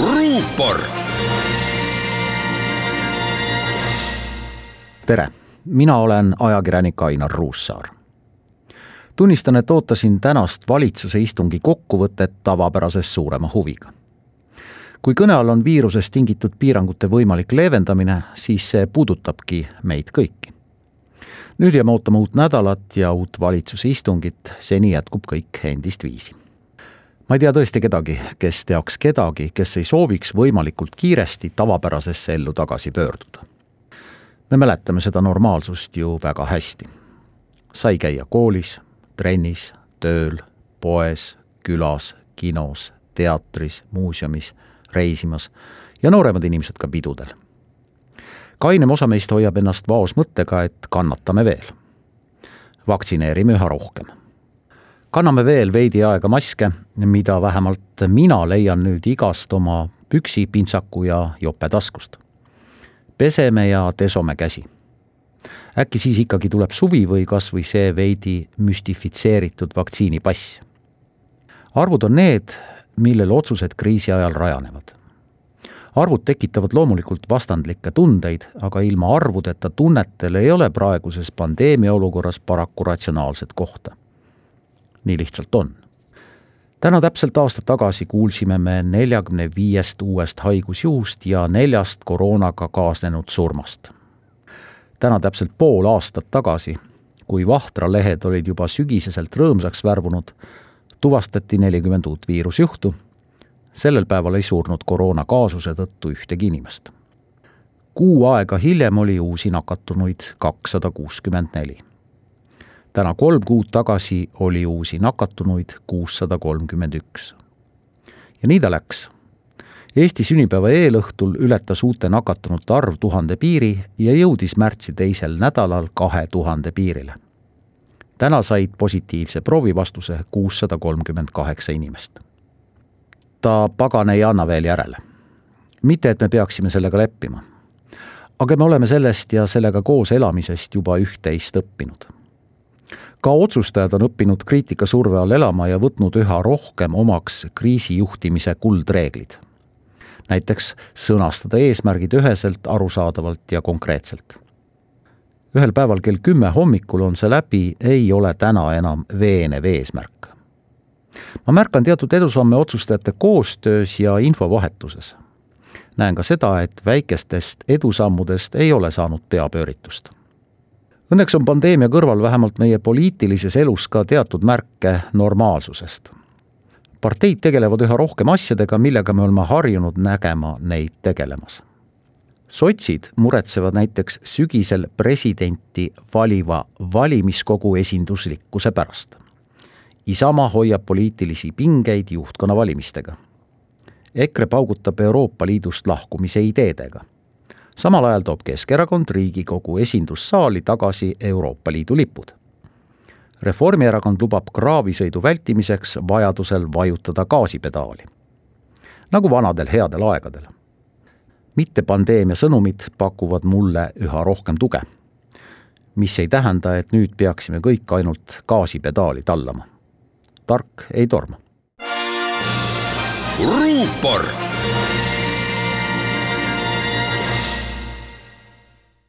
ruupor. tere, mina olen ajakirjanik Ainar Ruussaar. tunnistan, et ootasin tänast valitsuse istungi kokkuvõtet tavapärasest suurema huviga. kui kõne all on viirusest tingitud piirangute võimalik leevendamine, siis see puudutabki meid kõiki nüüd jääme ootama uut nädalat ja uut valitsuse istungit, seni jätkub kõik endist viisi ma ei tea tõesti kedagi, kes teaks kedagi, kes ei sooviks võimalikult kiiresti tavapärasesse ellu tagasi pöörduda. me mäletame seda normaalsust ju väga hästi. sai käia koolis, trennis, tööl, poes, külas, kinos, teatris, muuseumis, reisimas ja nooremad inimesed ka pidudel. kainem osa meist hoiab ennast vaos mõttega, et kannatame veel. vaktsineerime üha rohkem kanname veel veidi aega maske, mida vähemalt mina leian nüüd igast oma püksi, pintsaku ja jope taskust. peseme ja desome käsi. äkki siis ikkagi tuleb suvi või kas või see veidi müstifitseeritud vaktsiinipass. arvud on need, millel otsused kriisi ajal rajanevad. arvud tekitavad loomulikult vastandlikke tundeid, aga ilma arvudeta tunnetel ei ole praeguses pandeemia olukorras paraku ratsionaalset kohta nii lihtsalt on. täna täpselt aasta tagasi kuulsime me neljakümne viiest uuest haigusjuhust ja neljast koroonaga kaasnenud surmast. täna täpselt pool aastat tagasi, kui Vahtra lehed olid juba sügiseselt rõõmsaks värvunud, tuvastati nelikümmend uut viirusjuhtu, sellel päeval ei surnud koroonakaasuse tõttu ühtegi inimest. kuu aega hiljem oli uusi nakatunuid kakssada kuuskümmend neli täna kolm kuud tagasi oli uusi nakatunuid kuussada kolmkümmend üks. ja nii ta läks. Eesti sünnipäeva eelõhtul ületas uute nakatunute arv tuhande piiri ja jõudis märtsi teisel nädalal kahe tuhande piirile. täna said positiivse proovivastuse kuussada kolmkümmend kaheksa inimest. ta pagan ei anna veel järele. mitte, et me peaksime sellega leppima aga me oleme sellest ja sellega koos elamisest juba üht-teist õppinud ka otsustajad on õppinud kriitika surve all elama ja võtnud üha rohkem omaks kriisijuhtimise kuldreeglid. näiteks sõnastada eesmärgid üheselt, arusaadavalt ja konkreetselt. ühel päeval kell kümme hommikul on see läbi, ei ole täna enam veenev eesmärk. ma märkan teatud edusamme otsustajate koostöös ja infovahetuses. näen ka seda, et väikestest edusammudest ei ole saanud peapööritust Õnneks on pandeemia kõrval vähemalt meie poliitilises elus ka teatud märke normaalsusest. parteid tegelevad üha rohkem asjadega, millega me oleme harjunud nägema neid tegelemas. sotsid muretsevad näiteks sügisel presidenti valiva valimiskogu esinduslikkuse pärast. Isamaa hoiab poliitilisi pingeid juhtkonna valimistega. EKRE paugutab Euroopa Liidust lahkumise ideedega samal ajal toob Keskerakond Riigikogu esindussaali tagasi Euroopa Liidu lipud. Reformierakond lubab kraavisõidu vältimiseks vajadusel vajutada gaasipedaali. nagu vanadel headel aegadel. mitte pandeemia sõnumid pakuvad mulle üha rohkem tuge. mis ei tähenda, et nüüd peaksime kõik ainult gaasipedaali tallama. tark ei torma. ruupor